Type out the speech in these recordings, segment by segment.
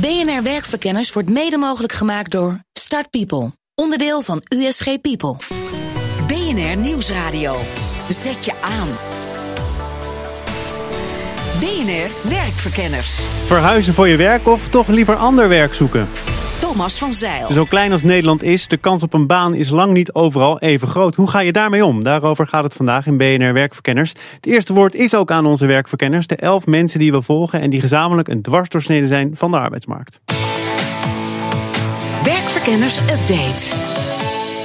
BNR Werkverkenners wordt mede mogelijk gemaakt door Start People, onderdeel van USG People. BNR Nieuwsradio. Zet je aan. BNR Werkverkenners. Verhuizen voor je werk of toch liever ander werk zoeken? Thomas van Zeil. Zo klein als Nederland is, de kans op een baan is lang niet overal even groot. Hoe ga je daarmee om? Daarover gaat het vandaag in BNR Werkverkenners. Het eerste woord is ook aan onze werkverkenners. De elf mensen die we volgen en die gezamenlijk een dwarsdoorsnede zijn van de arbeidsmarkt. Werkverkenners Update.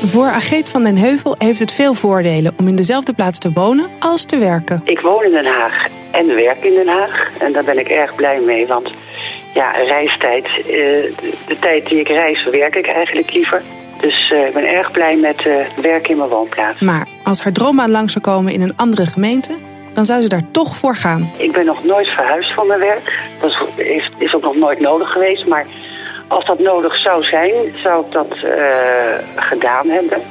Voor Ageet van den Heuvel heeft het veel voordelen om in dezelfde plaats te wonen als te werken. Ik woon in Den Haag en werk in Den Haag. En daar ben ik erg blij mee, want ja, reistijd, eh, de tijd die ik reis, werk ik eigenlijk liever. Dus eh, ik ben erg blij met uh, werk in mijn woonplaats. Maar als haar droombaan langs zou komen in een andere gemeente, dan zou ze daar toch voor gaan. Ik ben nog nooit verhuisd van mijn werk. Dat is, is ook nog nooit nodig geweest. Maar als dat nodig zou zijn, zou ik dat gedaan hebben.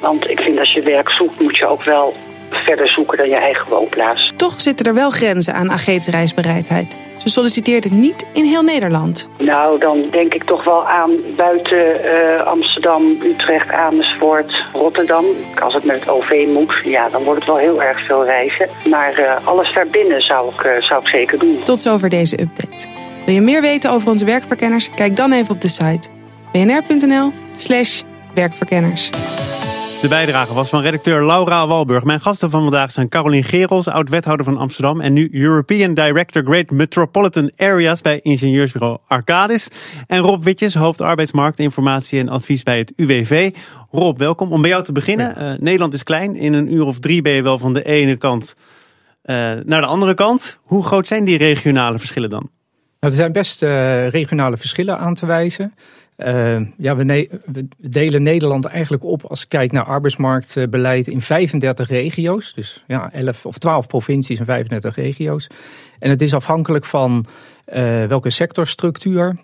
Want ik vind als je werk zoekt, moet je ook wel verder zoeken dan je eigen woonplaats. Toch zitten er wel grenzen aan Ageets reisbereidheid. Ze solliciteerde niet in heel Nederland. Nou, dan denk ik toch wel aan buiten uh, Amsterdam, Utrecht, Amersfoort, Rotterdam. Als het met het OV moet, ja, dan wordt het wel heel erg veel reizen. Maar uh, alles daarbinnen zou ik, uh, zou ik zeker doen. Tot zover deze update. Wil je meer weten over onze werkverkenners? Kijk dan even op de site bnr.nl slash werkverkenners. De bijdrage was van redacteur Laura Walburg. Mijn gasten van vandaag zijn Caroline Gerels, oud-wethouder van Amsterdam... en nu European Director Great Metropolitan Areas bij ingenieursbureau Arcadis. En Rob Witjes, hoofd arbeidsmarkt, informatie en advies bij het UWV. Rob, welkom. Om bij jou te beginnen. Uh, Nederland is klein. In een uur of drie ben je wel van de ene kant uh, naar de andere kant. Hoe groot zijn die regionale verschillen dan? Nou, er zijn best uh, regionale verschillen aan te wijzen. Uh, ja, we, ne we, delen Nederland eigenlijk op als ik kijk naar arbeidsmarktbeleid in 35 regio's. Dus ja, 11 of 12 provincies en 35 regio's. En het is afhankelijk van uh, welke sectorstructuur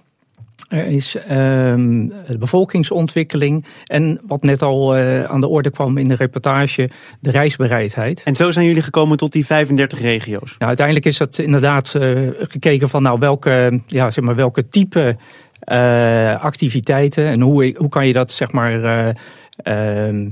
er is um, de bevolkingsontwikkeling en wat net al uh, aan de orde kwam in de reportage, de reisbereidheid. En zo zijn jullie gekomen tot die 35 regio's? Nou, uiteindelijk is dat inderdaad uh, gekeken van nou, welke, ja, zeg maar, welke type uh, activiteiten en hoe, hoe kan je dat zeg maar uh,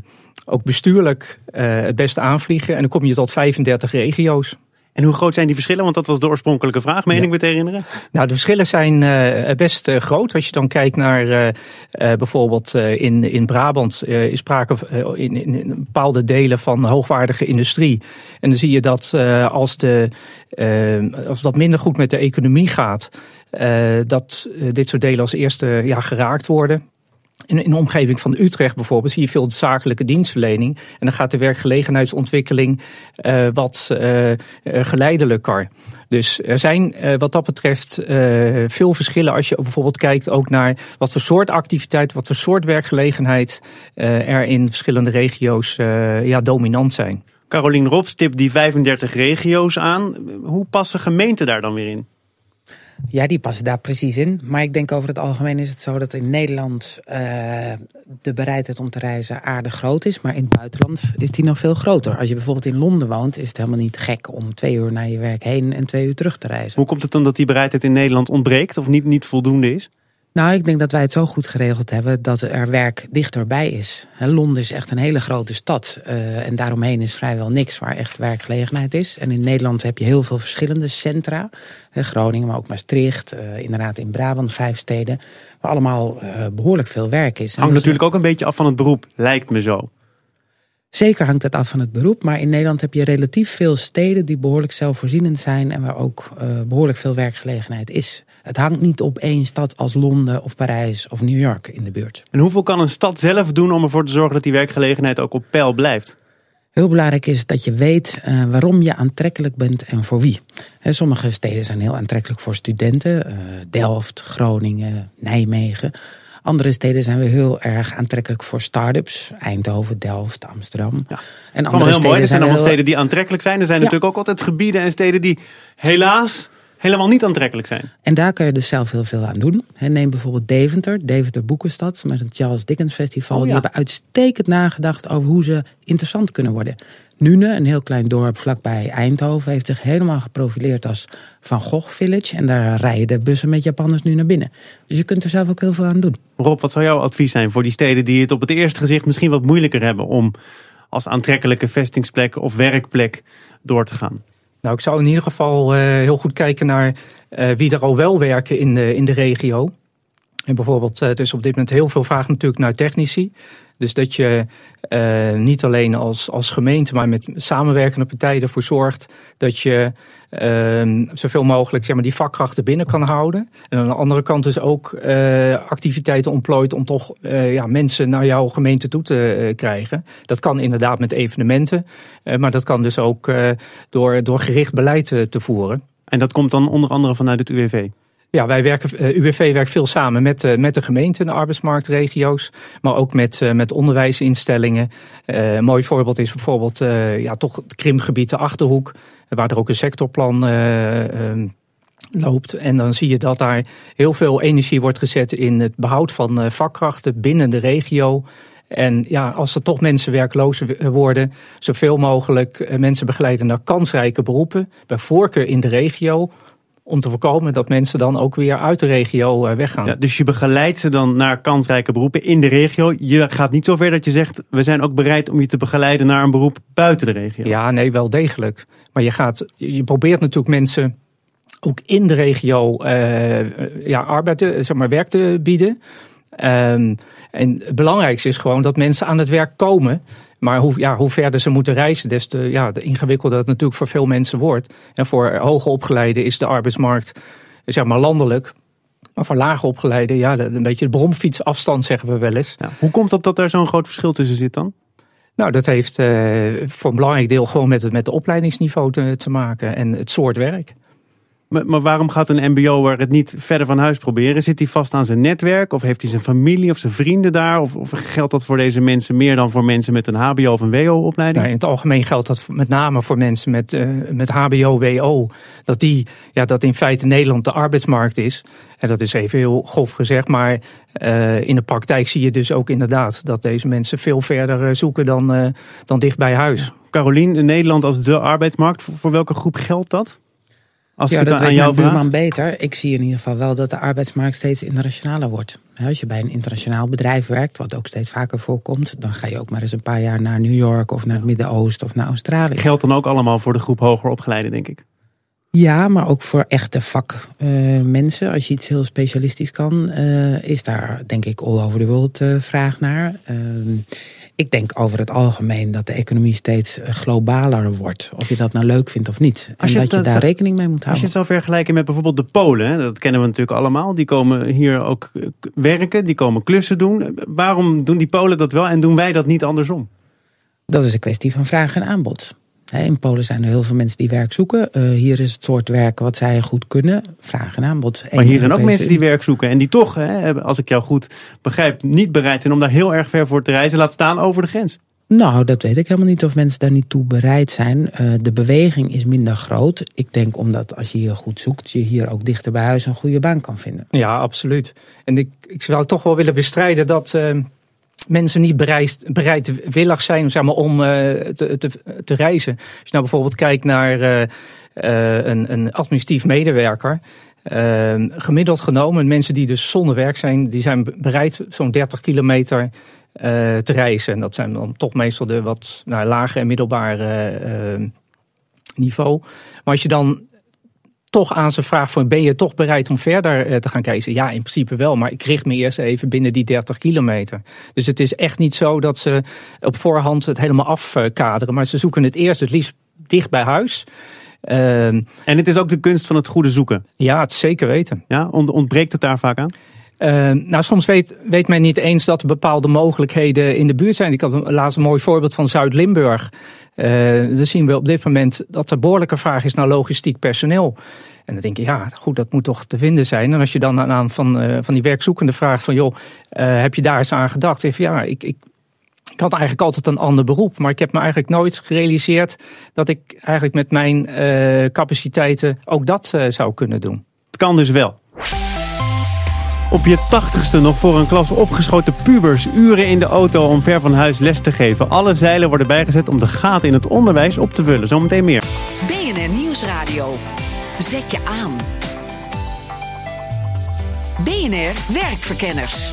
ook bestuurlijk uh, het beste aanvliegen. En dan kom je tot 35 regio's. En hoe groot zijn die verschillen? Want dat was de oorspronkelijke vraag, meen ja. ik me te herinneren. Nou, de verschillen zijn uh, best uh, groot. Als je dan kijkt naar uh, bijvoorbeeld in, in Brabant is sprake in, in, in, bepaalde delen van hoogwaardige industrie. En dan zie je dat als, de, als dat minder goed met de economie gaat, dat dit soort delen als eerste ja, geraakt worden. In, in de omgeving van Utrecht bijvoorbeeld zie je veel zakelijke dienstverlening. En dan gaat de werkgelegenheidsontwikkeling uh, wat uh, geleidelijker. Dus er zijn wat dat betreft veel verschillen als je bijvoorbeeld kijkt ook naar wat voor soort activiteit, wat voor soort werkgelegenheid er in verschillende regio's ja, dominant zijn. Carolien Rob stipt die 35 regio's aan. Hoe passen gemeenten daar dan weer in? Ja, die passen daar precies in. Maar ik denk over het algemeen is het zo dat in Nederland uh, de bereidheid om te reizen aardig groot is. Maar in het buitenland is die nog veel groter. Als je bijvoorbeeld in Londen woont, is het helemaal niet gek om twee uur naar je werk heen en twee uur terug te reizen. Hoe komt het dan dat die bereidheid in Nederland ontbreekt of niet, niet voldoende is? Nou, ik denk dat wij het zo goed geregeld hebben dat er werk dichterbij is. Londen is echt een hele grote stad. Uh, en daaromheen is vrijwel niks waar echt werkgelegenheid is. En in Nederland heb je heel veel verschillende centra. Groningen, maar ook Maastricht. Uh, inderdaad in Brabant, vijf steden. Waar allemaal uh, behoorlijk veel werk is. Hangt natuurlijk ook een beetje af van het beroep, lijkt me zo. Zeker hangt het af van het beroep, maar in Nederland heb je relatief veel steden die behoorlijk zelfvoorzienend zijn en waar ook uh, behoorlijk veel werkgelegenheid is. Het hangt niet op één stad als Londen of Parijs of New York in de buurt. En hoeveel kan een stad zelf doen om ervoor te zorgen dat die werkgelegenheid ook op peil blijft? Heel belangrijk is dat je weet uh, waarom je aantrekkelijk bent en voor wie. He, sommige steden zijn heel aantrekkelijk voor studenten. Uh, Delft, Groningen, Nijmegen. Andere steden zijn weer heel erg aantrekkelijk voor start-ups. Eindhoven, Delft, Amsterdam. Ja. En andere heel mooi. Er zijn allemaal heel... steden die aantrekkelijk zijn. Er zijn ja. natuurlijk ook altijd gebieden en steden die helaas helemaal niet aantrekkelijk zijn. En daar kun je dus zelf heel veel aan doen. neem bijvoorbeeld Deventer, Deventer Boekenstad, met het Charles Dickens Festival. Oh, ja. Die hebben uitstekend nagedacht over hoe ze interessant kunnen worden. Nune, een heel klein dorp vlakbij Eindhoven, heeft zich helemaal geprofileerd als Van Gogh Village. En daar rijden de bussen met Japanners nu naar binnen. Dus je kunt er zelf ook heel veel aan doen. Rob, wat zou jouw advies zijn voor die steden die het op het eerste gezicht misschien wat moeilijker hebben om als aantrekkelijke vestingsplek of werkplek door te gaan? Nou, ik zou in ieder geval uh, heel goed kijken naar uh, wie er al wel werken in de, in de regio. En bijvoorbeeld, er is op dit moment heel veel vraag natuurlijk naar technici. Dus dat je niet alleen als, als gemeente, maar met samenwerkende partijen ervoor zorgt dat je uh, zoveel mogelijk zeg maar, die vakkrachten binnen kan houden. En aan de andere kant dus ook uh, activiteiten ontplooit om toch ja, mensen naar jouw gemeente toe te krijgen. Dat kan inderdaad met evenementen, maar dat kan dus ook door, door gericht beleid te voeren. En dat komt dan onder andere vanuit het UWV? Ja, wij werken, UWV werkt veel samen met, met de gemeente en de arbeidsmarktregio's, maar ook met, met onderwijsinstellingen. een mooi voorbeeld is bijvoorbeeld ja, toch het krimpgebied de Achterhoek, waar er ook een sectorplan ehm, loopt. En dan zie je dat daar heel veel energie wordt gezet in het behoud van vakkrachten binnen de regio. En ja, als er toch mensen werkloos worden, zoveel mogelijk mensen begeleiden naar kansrijke beroepen, bij voorkeur in de regio om te voorkomen dat mensen dan ook weer uit de regio weggaan. Ja, dus je begeleidt ze dan naar kansrijke beroepen in de regio. Je gaat niet zover dat je zegt, we zijn ook bereid om je te begeleiden naar een beroep buiten de regio. Ja, nee, wel degelijk. Maar je, gaat, je probeert natuurlijk mensen ook in de regio uh, ja, arbeid, zeg maar, werk te bieden. Um, en het belangrijkste is gewoon dat mensen aan het werk komen. Maar hoe, ja, hoe verder ze moeten reizen, des te, ja, de ingewikkelder het natuurlijk voor veel mensen wordt. En voor hoge opgeleiden is de arbeidsmarkt zeg maar landelijk. Maar voor lage opgeleiden, ja, een beetje de bromfietsafstand zeggen we wel eens. Ja, hoe komt dat dat er zo'n groot verschil tussen zit dan? Nou, dat heeft uh, voor een belangrijk deel gewoon met, met de opleidingsniveau te, te maken en het soort werk. Maar, waarom gaat een mbo'er het niet verder van huis proberen? Zit hij vast aan zijn netwerk? Of heeft hij zijn familie of zijn vrienden daar? Of, of geldt dat voor deze mensen meer dan voor mensen met een hbo of een wo-opleiding? Nou, in het algemeen geldt dat met name voor mensen met, uh, met hbo, wo. Dat, die, ja, dat in feite Nederland de arbeidsmarkt is. En dat is even heel grof gezegd. Maar uh, in de praktijk zie je dus ook inderdaad dat deze mensen veel verder uh, zoeken dan, uh, dan dicht bij huis. Carolien, Nederland als de arbeidsmarkt, voor welke groep geldt dat? Als ja, dat weet mijn buurman beter. Ik zie in ieder geval wel dat de arbeidsmarkt steeds internationaler wordt. Als je bij een internationaal bedrijf werkt, wat ook steeds vaker voorkomt... dan ga je ook maar eens een paar jaar naar New York of naar het Midden-Oosten of naar Australië. Geldt dan ook allemaal voor de groep hoger opgeleiden, denk ik? Ja, maar ook voor echte vakmensen. Uh, Als je iets heel specialistisch kan, uh, is daar denk ik all over the world uh, vraag naar. Ik denk over het algemeen dat de economie steeds globaler wordt. Of je dat nou leuk vindt of niet. En dat je daar rekening mee moet houden. Als je het zou vergelijken met bijvoorbeeld de Polen. Dat kennen we natuurlijk allemaal. Die komen hier ook werken. Die komen klussen doen. Waarom doen die Polen dat wel en doen wij dat niet andersom? Dat is een kwestie van vraag en aanbod. In Polen zijn er heel veel mensen die werk zoeken. Uh, hier is het soort werk wat zij goed kunnen. Vraag en aanbod. Maar hier zijn ook mensen die werk zoeken. En die toch, hè, als ik jou goed begrijp, niet bereid zijn om daar heel erg ver voor te reizen. Laat staan over de grens. Nou, dat weet ik helemaal niet of mensen daar niet toe bereid zijn. Uh, de beweging is minder groot. Ik denk omdat als je hier goed zoekt, je hier ook dichter bij huis een goede baan kan vinden. Ja, absoluut. En ik, ik zou toch wel willen bestrijden dat. Uh mensen niet bereid, bereidwillig zijn zeg maar, om uh, te, te, te, reizen. Als je nou bijvoorbeeld kijkt naar uh, uh, een, een administratief medewerker. gemiddeld genomen, mensen die dus zonder werk zijn, die zijn bereid zo'n 30 kilometer te reizen. En dat zijn dan toch meestal de wat nou, lage en middelbare niveau. Maar als je dan toch aan zijn vraag van ben je toch bereid om verder te gaan kijken? Ja, in principe wel, maar ik richt me eerst even binnen die 30 kilometer. Dus het is echt niet zo dat ze op voorhand het helemaal afkaderen, maar ze zoeken het eerst het liefst dicht bij huis. Uh, en het is ook de kunst van het goede zoeken. Ja, het zeker weten. Ja, ontbreekt het daar vaak aan? Uh, nou, soms weet, weet men niet eens dat er bepaalde mogelijkheden in de buurt zijn. Ik had laatst een mooi voorbeeld van Zuid-Limburg. Uh, dan zien we op dit moment dat er behoorlijke vraag is naar logistiek personeel. En dan denk je, ja, goed, dat moet toch te vinden zijn. En als je dan aan van, uh, van die werkzoekende vraagt van, joh, uh, heb je daar eens aan gedacht? Even, ja, ik, ik, ik had eigenlijk altijd een ander beroep. Maar ik heb me eigenlijk nooit gerealiseerd dat ik eigenlijk met mijn capaciteiten ook dat zou kunnen doen. Het kan dus wel. Op je tachtigste nog voor een klas opgeschoten pubers. Uren in de auto om ver van huis les te geven. Alle zeilen worden bijgezet om de gaten in het onderwijs op te vullen. Zometeen meer. BNR Nieuwsradio. Zet je aan. BNR Werkverkenners.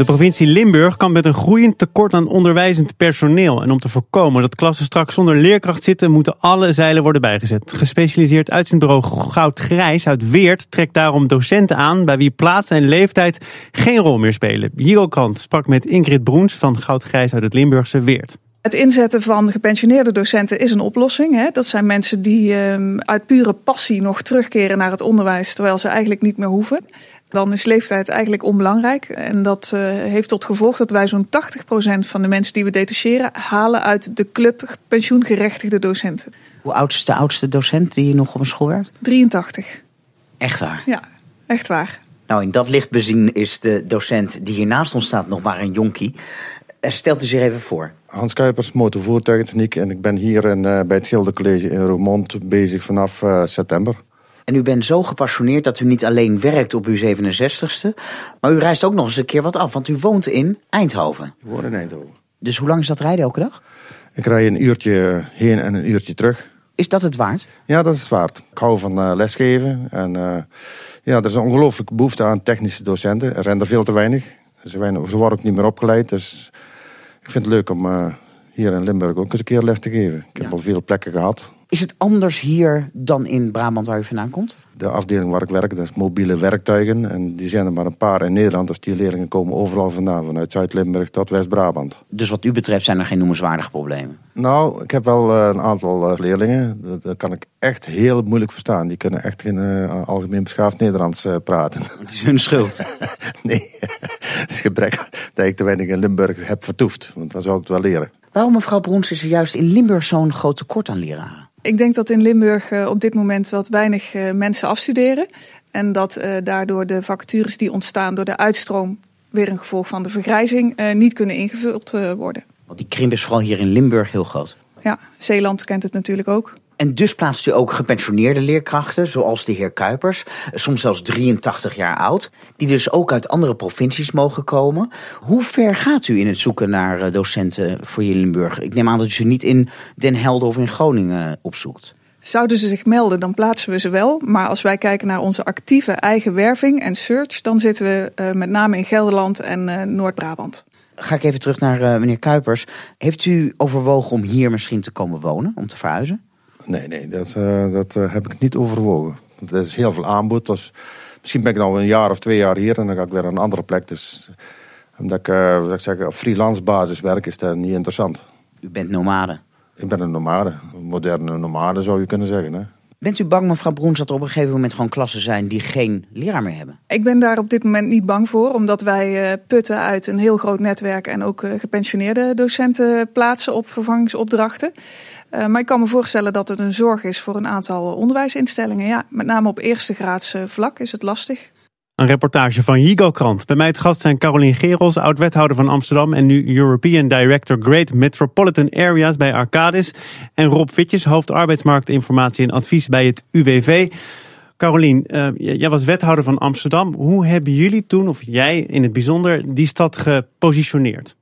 De provincie Limburg kan met een groeiend tekort aan onderwijzend personeel. En om te voorkomen dat klassen straks zonder leerkracht zitten, moeten alle zeilen worden bijgezet. Gespecialiseerd uitzendbureau Goud Grijs uit Weert trekt daarom docenten aan bij wie plaats en leeftijd geen rol meer spelen. Hiro Krant sprak met Ingrid Broens van Goud Grijs uit het Limburgse Weert. Het inzetten van gepensioneerde docenten is een oplossing. Hè? Dat zijn mensen die uh, uit pure passie nog terugkeren naar het onderwijs, terwijl ze eigenlijk niet meer hoeven dan is leeftijd eigenlijk onbelangrijk. En dat uh, heeft tot gevolg dat wij zo'n 80% van de mensen die we detacheren halen uit de club pensioengerechtigde docenten. Hoe oud is de oudste docent die nog op een school werkt? 83. Echt waar? Ja, echt waar. Nou, in dat licht bezien is de docent die hier naast ons staat nog maar een jonkie. Eh, stelt u zich even voor. Hans Kuipers, motorvoertuigentechniek. En ik ben hier in, uh, bij het Gilde in Roermond bezig vanaf uh, september. En u bent zo gepassioneerd dat u niet alleen werkt op uw 67ste, maar u reist ook nog eens een keer wat af, want u woont in Eindhoven. Ik woon in Eindhoven. Dus hoe lang is dat rijden elke dag? Ik rij een uurtje heen en een uurtje terug. Is dat het waard? Ja, dat is het waard. Ik hou van uh, lesgeven. En uh, ja, er is een ongelooflijke behoefte aan technische docenten. Er zijn er veel te weinig. Ze, weinig, ze worden ook niet meer opgeleid. Dus ik vind het leuk om uh, hier in Limburg ook eens een keer les te geven. Ik heb al veel plekken gehad. Is het anders hier dan in Brabant waar u vandaan komt? De afdeling waar ik werk, dat is mobiele werktuigen. En die zijn er maar een paar in Nederland. Dus die leerlingen komen overal vandaan. Vanuit Zuid-Limburg tot West-Brabant. Dus wat u betreft zijn er geen noemenswaardige problemen. Nou, ik heb wel eh, een aantal eh, leerlingen. Dat, kan ik echt heel moeilijk verstaan. Die kunnen echt geen eh, algemeen beschaafd Nederlands praten. Het is hun schuld. nee, het is gebrek dat ik te weinig in Limburg heb vertoefd. Want dan zou ik het wel leren. Waarom, mevrouw Brons, is er juist in Limburg zo'n groot tekort aan leraren? Ik denk dat in Limburg uh, op dit moment wat weinig uh, mensen afstuderen. En dat uh, daardoor de vacatures die ontstaan door de uitstroom, weer een gevolg van de vergrijzing, niet kunnen ingevuld worden. Want die krimp is vooral hier in Limburg heel groot. Ja, Zeeland kent het natuurlijk ook. En dus plaatst u ook gepensioneerde leerkrachten, zoals de heer Kuipers, soms zelfs 83 jaar oud, die dus ook uit andere provincies mogen komen. Hoe ver gaat u in het zoeken naar docenten voor Limburg? Ik neem aan dat u ze niet in Den Helder of in Groningen opzoekt. Zouden ze zich melden, dan plaatsen we ze wel. Maar als wij kijken naar onze actieve eigen werving en search, dan zitten we uh, met name in Gelderland en uh, Noord-Brabant. Ga ik even terug naar uh, meneer Kuipers. Heeft u overwogen om hier misschien te komen wonen, om te verhuizen? Nee, nee, dat, uh, dat uh, heb ik niet overwogen. Er is heel veel aanbod. Dus misschien ben ik nou een jaar of twee jaar hier en dan ga ik weer naar een andere plek. Dus omdat ik, uh, wat ik zeg, op freelance basis werk is dat niet interessant. U bent nomade? Ik ben een nomade. Een moderne nomade zou je kunnen zeggen. Hè? Bent u bang, mevrouw Broens, dat er op een gegeven moment gewoon klassen zijn die geen leraar meer hebben? Ik ben daar op dit moment niet bang voor, omdat wij putten uit een heel groot netwerk en ook gepensioneerde docenten plaatsen op vervangingsopdrachten. Uh, maar ik kan me voorstellen dat het een zorg is voor een aantal onderwijsinstellingen. Ja, met name op eerste graads vlak is het lastig. Een reportage van Higo Krant. Bij mij het gast zijn Carolien Gerels, oud-wethouder van Amsterdam... en nu European Director Great Metropolitan Areas bij Arcadis. En Rob Witjes, hoofd arbeidsmarktinformatie en advies bij het UWV. Carolien, uh, jij was wethouder van Amsterdam. Hoe hebben jullie toen, of jij in het bijzonder, die stad gepositioneerd?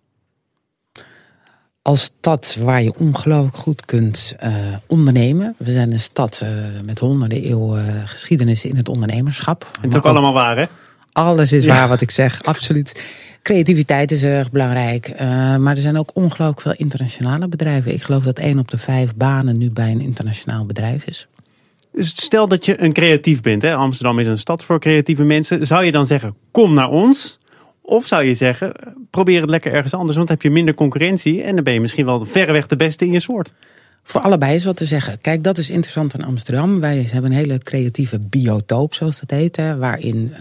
Als stad waar je ongelooflijk goed kunt uh, ondernemen. We zijn een stad uh, met honderden eeuwen geschiedenis in het ondernemerschap. En het is ook allemaal waar, hè? Alles is ja. waar wat ik zeg, absoluut. Creativiteit is erg belangrijk. Uh, maar er zijn ook ongelooflijk veel internationale bedrijven. Ik geloof dat één op de vijf banen nu bij een internationaal bedrijf is. Dus stel dat je een creatief bent, hè? Amsterdam is een stad voor creatieve mensen. Zou je dan zeggen, kom naar ons? Of zou je zeggen, probeer het lekker ergens anders, want dan heb je minder concurrentie en dan ben je misschien wel verreweg de beste in je soort. Voor allebei is wat te zeggen. Kijk, dat is interessant aan Amsterdam. Wij hebben een hele creatieve biotoop, zoals dat heet, hè, waarin uh,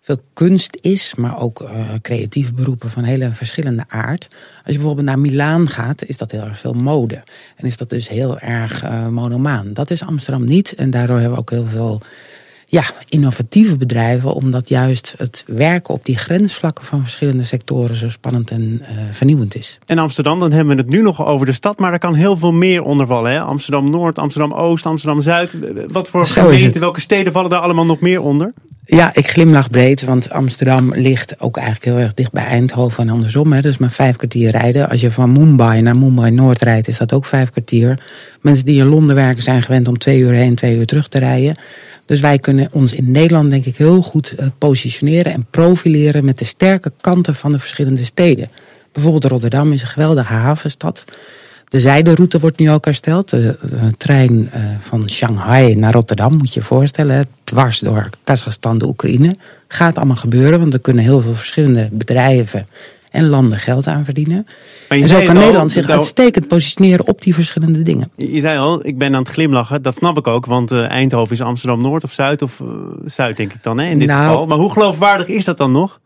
veel kunst is, maar ook uh, creatieve beroepen van hele verschillende aard. Als je bijvoorbeeld naar Milaan gaat, is dat heel erg veel mode. En is dat dus heel erg uh, monomaan. Dat is Amsterdam niet en daardoor hebben we ook heel veel ja, innovatieve bedrijven, omdat juist het werken op die grensvlakken van verschillende sectoren zo spannend en uh, vernieuwend is. En Amsterdam, dan hebben we het nu nog over de stad, maar er kan heel veel meer onder vallen. Hè? Amsterdam Noord, Amsterdam Oost, Amsterdam Zuid. Wat voor gemeenten, welke steden vallen daar allemaal nog meer onder? Ja, ik glimlach breed, want Amsterdam ligt ook eigenlijk heel erg dicht bij Eindhoven en andersom. Hè. Is maar vijf kwartier rijden. Als je van Mumbai naar Mumbai Noord rijdt, is dat ook vijf kwartier. Mensen die in Londen werken zijn gewend om twee uur heen, twee uur terug te rijden. Dus wij kunnen ons in Nederland denk ik heel goed uh, positioneren en profileren met de sterke kanten van de verschillende steden. Bijvoorbeeld Rotterdam is een geweldige havenstad. De zijderoute wordt nu ook hersteld. De, trein uh, van Shanghai naar Rotterdam, moet je je voorstellen. Dwars door Kazachstan, de Oekraïne. Gaat allemaal gebeuren, want er kunnen heel veel verschillende bedrijven en landen geld aan verdienen. En zo kan Nederland zich uitstekend positioneren op die verschillende dingen. Je zei al, ik ben aan het glimlachen. Dat snap ik ook, want uh, Eindhoven is Amsterdam Noord of Zuid of uh, Zuid denk ik dan hè, in dit nou, geval. Maar hoe geloofwaardig is dat dan nog?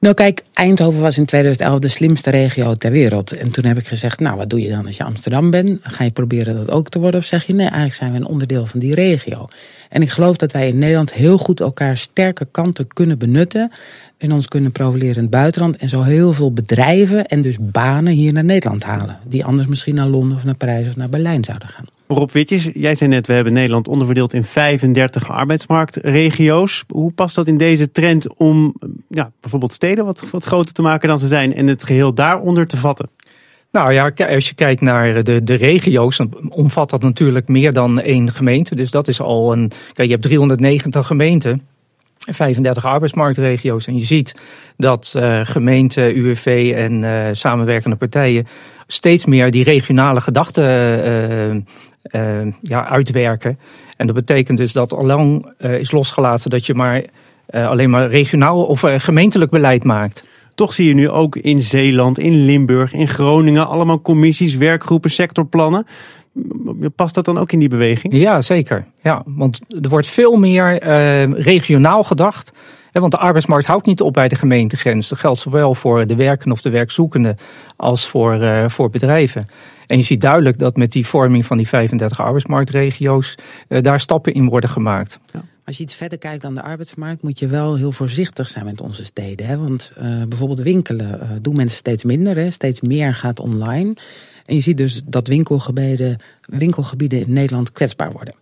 Nou kijk, Eindhoven was in 2011 de slimste regio ter wereld. En toen heb ik gezegd, nou wat doe je dan als je Amsterdam bent? Ga je proberen dat ook te worden? Of zeg je, nee, eigenlijk zijn we een onderdeel van die regio. En ik geloof dat wij in Nederland heel goed elkaar sterke kanten kunnen benutten. En ons kunnen profileren in het buitenland. En zo heel veel bedrijven en dus banen hier naar Nederland halen. Die anders misschien naar Londen of naar Parijs of naar Berlijn zouden gaan. Rob Witjes, jij zei net, we hebben Nederland onderverdeeld in 35 arbeidsmarktregio's. Hoe past dat in deze trend om ja, bijvoorbeeld steden wat, wat groter te maken dan ze zijn en het geheel daaronder te vatten? Nou ja, als je kijkt naar de, de regio's, dan omvat dat natuurlijk meer dan één gemeente. Dus dat is al een. Kijk, je hebt 390 gemeenten. 35 arbeidsmarktregio's. En je ziet dat uh, gemeenten, UWV en uh, samenwerkende partijen steeds meer die regionale gedachten uh, ja, uitwerken. En dat betekent dus dat al lang is losgelaten dat je maar alleen maar regionaal of gemeentelijk beleid maakt. Toch zie je nu ook in Zeeland, in Limburg, in Groningen allemaal commissies, werkgroepen, sectorplannen. Past dat dan ook in die beweging? Ja, zeker. Ja, want er wordt veel meer uh, regionaal gedacht. Want de arbeidsmarkt houdt niet op bij de gemeentegrens. Dat geldt zowel voor de werkenden of de werkzoekenden als voor, voor bedrijven. En je ziet duidelijk dat met die vorming van die 35 arbeidsmarktregio's uh, daar stappen in worden gemaakt. Ja. Als je iets verder kijkt dan de arbeidsmarkt, moet je wel heel voorzichtig zijn met onze steden. Hè? Want uh, bijvoorbeeld winkelen uh, doen mensen steeds minder. Hè? Steeds meer gaat online. En je ziet dus dat winkelgebieden, winkelgebieden in Nederland kwetsbaar worden.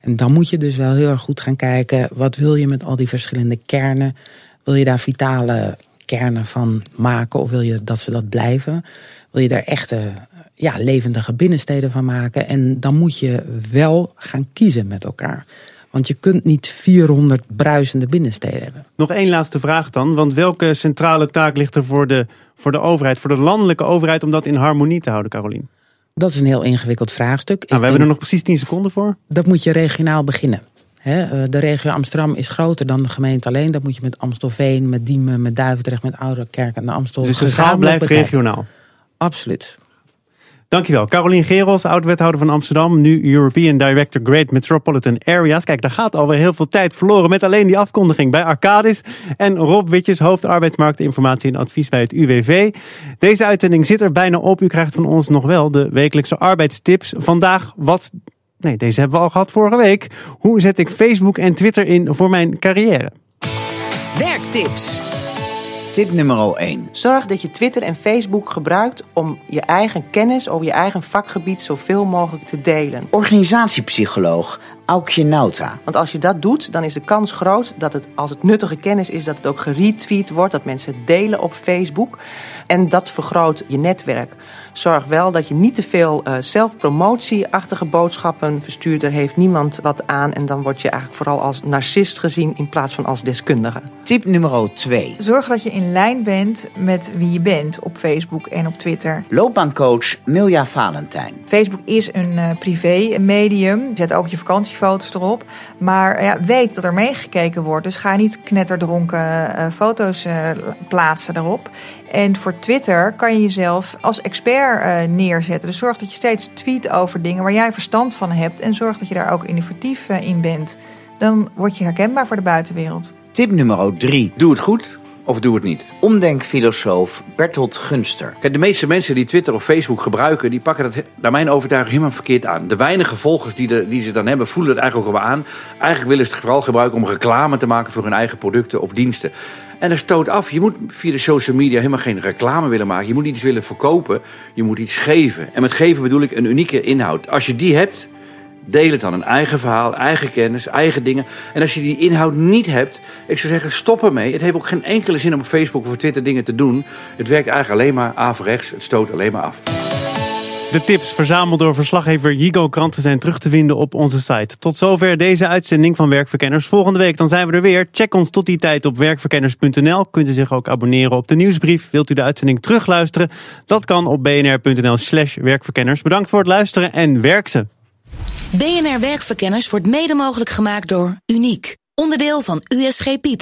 En dan moet je dus wel heel erg goed gaan kijken, wat wil je met al die verschillende kernen? Wil je daar vitale kernen van maken of wil je dat ze dat blijven? Wil je daar echte ja, levendige binnensteden van maken? En dan moet je wel gaan kiezen met elkaar. Want je kunt niet 400 bruisende binnensteden hebben. Nog één laatste vraag dan. Want welke centrale taak ligt er voor de, voor de overheid, voor de landelijke overheid, om dat in harmonie te houden, Carolien? Dat is een heel ingewikkeld vraagstuk. Nou, we hebben er nog precies 10 seconden voor. Dat moet je regionaal beginnen. Eh, de regio Amsterdam is groter dan de gemeente alleen. Dat moet je met Amstelveen, met Diemen, met Duivendrecht, met Ouderkerk en de Amstel. Dus de schaal blijft regionaal? Absoluut. Dankjewel. Carolien Gerels, oud-wethouder van Amsterdam. Nu European Director Great Metropolitan Areas. Kijk, daar gaat alweer heel veel tijd verloren met alleen die afkondiging bij Arcadis. En Rob Witjes, hoofd arbeidsmarktinformatie en advies bij het UWV. Deze uitzending zit er bijna op. U krijgt van ons nog wel de wekelijkse arbeidstips. Vandaag wat... Nee, deze hebben we al gehad vorige week. Hoe zet ik Facebook en Twitter in voor mijn carrière? Werktips. Tip nummer 1. Zorg dat je Twitter en Facebook gebruikt om je eigen kennis over je eigen vakgebied zoveel mogelijk te delen. Organisatiepsycholoog Aukje Nauta. Want als je dat doet, dan is de kans groot dat het, als het nuttige kennis is, dat het ook geretweet wordt, dat mensen het delen op Facebook. En dat vergroot je netwerk. Zorg wel dat je niet te veel uh, zelfpromotieachtige boodschappen verstuurt. Daar heeft niemand wat aan. En dan word je eigenlijk vooral als narcist gezien in plaats van als deskundige. Tip nummer 2. Zorg dat je in lijn bent met wie je bent op Facebook en op Twitter. Loopbaancoach Milja Valentijn. Facebook is een uh, privé medium. Zet ook je vakantiefoto's erop. Maar ja, weet dat er meegekeken wordt. Dus ga niet knetterdronken uh, foto's plaatsen daarop. En voor Twitter kan je jezelf als expert uh, neerzetten. Dus zorg dat je steeds tweet over dingen waar jij verstand van hebt. En zorg dat je daar ook innovatief uh, in bent. Dan word je herkenbaar voor de buitenwereld. Tip nummer 3. Doe het goed. of doe het niet. Omdenkfilosoof Bertolt Gunster. Kijk, de meeste mensen die Twitter of Facebook gebruiken, die pakken dat naar mijn overtuiging helemaal verkeerd aan. De weinige volgers die, de, die ze dan hebben, voelen het eigenlijk ook wel aan. Eigenlijk willen ze het vooral gebruiken om reclame te maken voor hun eigen producten of diensten. En dat stoot af. Je moet via de social media helemaal geen reclame willen maken. Je moet iets willen verkopen. Je moet iets geven. En met geven bedoel ik een unieke inhoud. Als je die hebt, deel het dan. Een eigen verhaal, eigen kennis, eigen dingen. En als je die inhoud niet hebt, ik zou zeggen, stop ermee. Het heeft ook geen enkele zin om op Facebook of Twitter dingen te doen. Het werkt eigenlijk alleen maar averechts. Het stoot alleen maar af. De tips verzameld door verslaggever Jigo Kranten zijn terug te vinden op onze site. Tot zover deze uitzending van Werkverkenners. Volgende week dan zijn we er weer. Check ons tot die tijd op werkverkenners.nl. Kunt u zich ook abonneren op de nieuwsbrief. Wilt u de uitzending terugluisteren? Dat kan op bnr.nl slash werkverkenners. Bedankt voor het luisteren en werk ze! BNR Werkverkenners wordt mede mogelijk gemaakt door Uniek. Onderdeel van USG People.